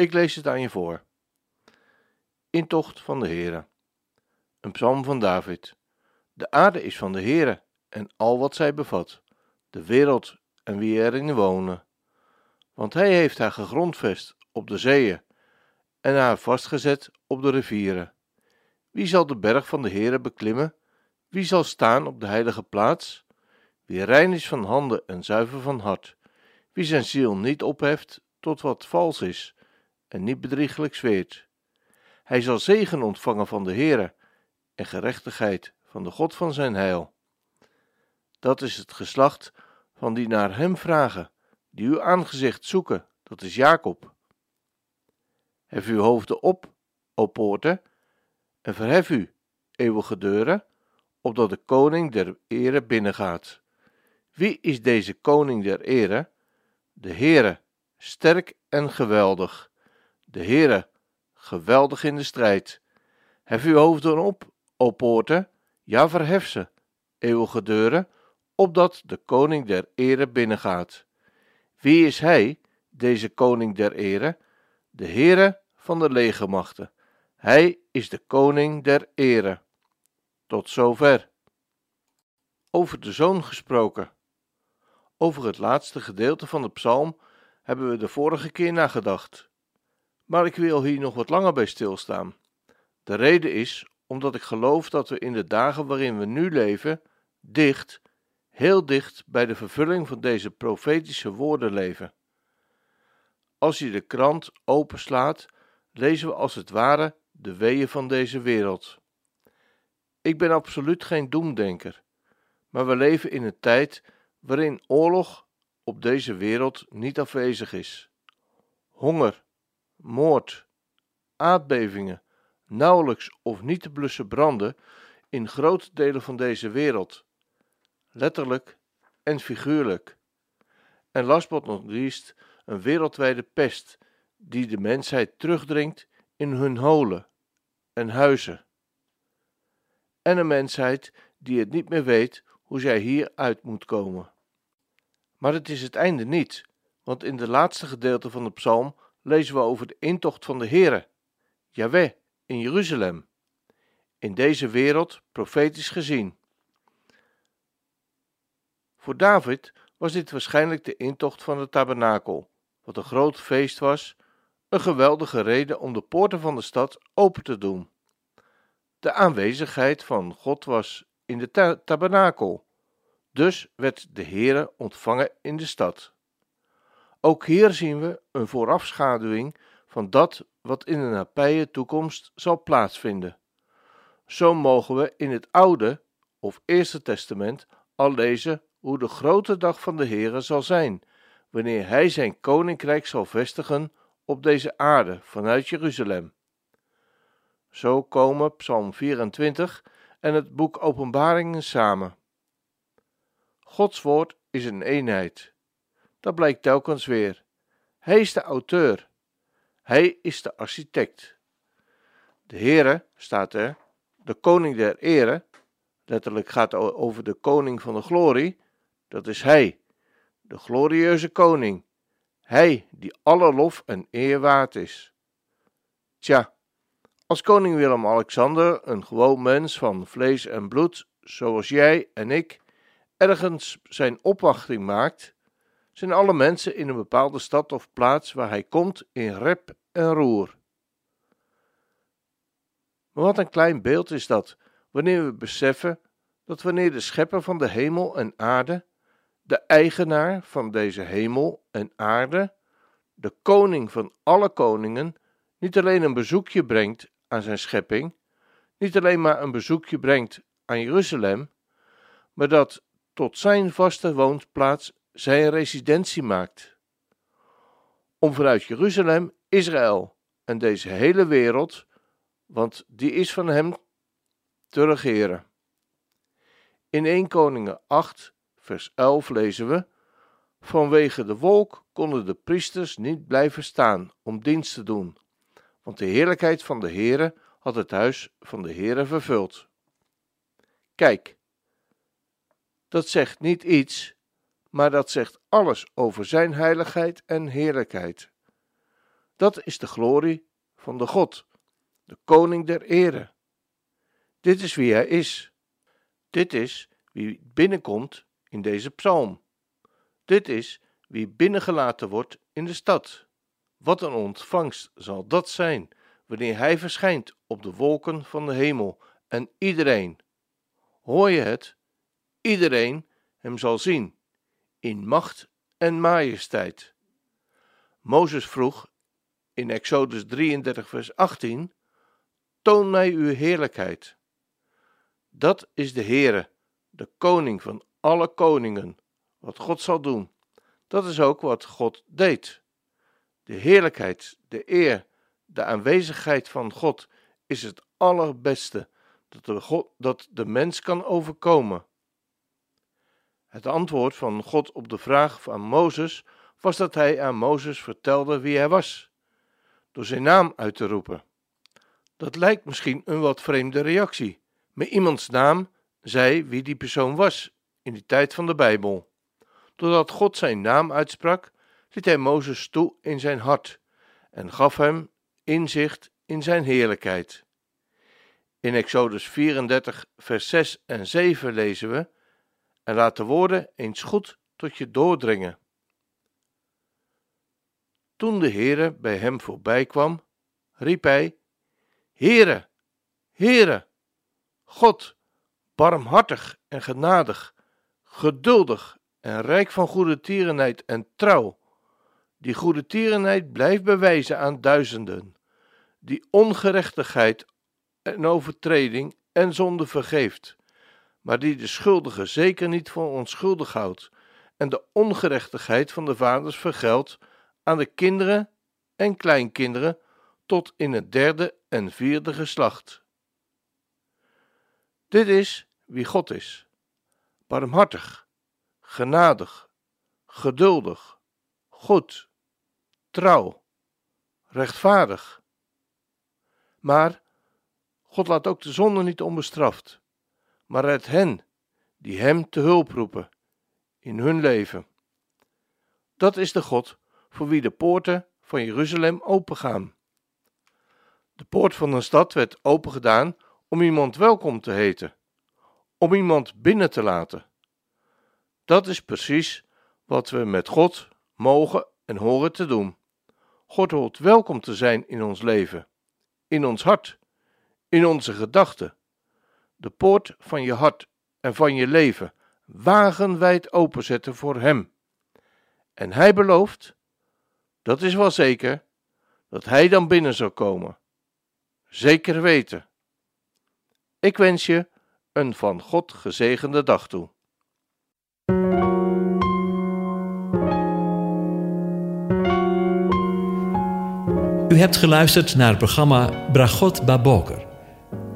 Ik lees het aan je voor. Intocht van de Heere. Een psalm van David. De aarde is van de Heere en al wat zij bevat, de wereld en wie erin wonen. Want hij heeft haar gegrondvest op de zeeën en haar vastgezet op de rivieren. Wie zal de berg van de Heere beklimmen? Wie zal staan op de heilige plaats? Wie rein is van handen en zuiver van hart, wie zijn ziel niet opheft tot wat vals is en niet bedrieglijk zweert. Hij zal zegen ontvangen van de Heere en gerechtigheid van de God van zijn heil. Dat is het geslacht van die naar hem vragen, die uw aangezicht zoeken, dat is Jacob. Hef uw hoofden op, o poorten, en verhef u, eeuwige deuren, opdat de koning der ere binnengaat. Wie is deze koning der ere? De Heere, sterk en geweldig. De Heere, geweldig in de strijd. Hef uw hoofden op, o poorten, ja verhef ze, eeuwige deuren, opdat de koning der ere binnengaat. Wie is hij, deze koning der ere? De Heere van de legermachten. Hij is de koning der ere. Tot zover. Over de zoon gesproken. Over het laatste gedeelte van de psalm hebben we de vorige keer nagedacht. Maar ik wil hier nog wat langer bij stilstaan. De reden is omdat ik geloof dat we in de dagen waarin we nu leven, dicht, heel dicht bij de vervulling van deze profetische woorden leven. Als je de krant openslaat, lezen we als het ware de weeën van deze wereld. Ik ben absoluut geen doemdenker, maar we leven in een tijd waarin oorlog op deze wereld niet afwezig is. Honger, moord, aardbevingen, nauwelijks of niet te blussen branden in grote delen van deze wereld, letterlijk en figuurlijk. En last but not least een wereldwijde pest die de mensheid terugdringt in hun holen en huizen. En een mensheid die het niet meer weet hoe zij hieruit moet komen. Maar het is het einde niet, want in de laatste gedeelte van de psalm lezen we over de intocht van de Heere, Yahweh, in Jeruzalem, in deze wereld profetisch gezien. Voor David was dit waarschijnlijk de intocht van de tabernakel, wat een groot feest was, een geweldige reden om de poorten van de stad open te doen. De aanwezigheid van God was in de tabernakel, dus werd de Heere ontvangen in de stad. Ook hier zien we een voorafschaduwing van dat wat in de nabije toekomst zal plaatsvinden. Zo mogen we in het Oude of Eerste Testament al lezen hoe de grote dag van de Heere zal zijn, wanneer Hij zijn koninkrijk zal vestigen op deze aarde vanuit Jeruzalem. Zo komen Psalm 24 en het boek Openbaringen samen. Gods woord is een eenheid. Dat blijkt telkens weer. Hij is de auteur. Hij is de architect. De Heere staat er, de koning der ere, letterlijk gaat over de koning van de glorie, dat is Hij, de glorieuze koning. Hij die alle lof en eer waard is. Tja, als koning Willem-Alexander, een gewoon mens van vlees en bloed, zoals jij en ik, ergens zijn opwachting maakt, zijn alle mensen in een bepaalde stad of plaats waar hij komt in rep en roer. Maar wat een klein beeld is dat, wanneer we beseffen dat wanneer de schepper van de hemel en aarde, de eigenaar van deze hemel en aarde, de koning van alle koningen, niet alleen een bezoekje brengt aan zijn schepping, niet alleen maar een bezoekje brengt aan Jeruzalem, maar dat tot zijn vaste woonplaats zijn residentie maakt. Om vanuit Jeruzalem Israël, en deze hele wereld, want die is van hem te regeren. In 1 Koningen 8, vers 11 lezen we: Vanwege de wolk konden de priesters niet blijven staan om dienst te doen, want de heerlijkheid van de Heere had het huis van de Heere vervuld. Kijk, dat zegt niet iets, maar dat zegt alles over zijn heiligheid en heerlijkheid. Dat is de glorie van de God, de koning der ere. Dit is wie hij is. Dit is wie binnenkomt in deze psalm. Dit is wie binnengelaten wordt in de stad. Wat een ontvangst zal dat zijn wanneer hij verschijnt op de wolken van de hemel en iedereen, hoor je het, iedereen hem zal zien in macht en majesteit. Mozes vroeg in Exodus 33, vers 18: Toon mij uw heerlijkheid. Dat is de Heere, de koning van alle koningen, wat God zal doen. Dat is ook wat God deed. De heerlijkheid, de eer, de aanwezigheid van God is het allerbeste dat de, God, dat de mens kan overkomen. Het antwoord van God op de vraag van Mozes was dat hij aan Mozes vertelde wie hij was, door zijn naam uit te roepen. Dat lijkt misschien een wat vreemde reactie, maar iemands naam zei wie die persoon was in die tijd van de Bijbel. Doordat God zijn naam uitsprak, liet hij Mozes toe in zijn hart en gaf hem inzicht in zijn heerlijkheid. In Exodus 34, vers 6 en 7 lezen we: En laat de woorden eens goed tot je doordringen. Toen de Heere bij hem voorbij kwam, riep hij: Heere, Heere, God, barmhartig en genadig, geduldig en rijk van goede tierenheid en trouw, die goede tierenheid blijft bewijzen aan duizenden, die ongerechtigheid en overtreding en zonde vergeeft, maar die de schuldige zeker niet voor onschuldig houdt en de ongerechtigheid van de vaders vergeldt aan de kinderen en kleinkinderen tot in het derde en vierde geslacht. Dit is wie God is: barmhartig, genadig, geduldig, goed, trouw, rechtvaardig. Maar God laat ook de zonde niet onbestraft, maar redt hen die Hem te hulp roepen in hun leven. Dat is de God voor wie de poorten van Jeruzalem opengaan. De poort van een stad werd opengedaan om iemand welkom te heten, om iemand binnen te laten. Dat is precies wat we met God mogen en horen te doen. God hoort welkom te zijn in ons leven, in ons hart, in onze gedachten. De poort van je hart en van je leven wagenwijd openzetten voor Hem. En Hij belooft, dat is wel zeker, dat Hij dan binnen zal komen. Zeker weten. Ik wens je een van God gezegende dag toe. U hebt geluisterd naar het programma Bragot Baboker.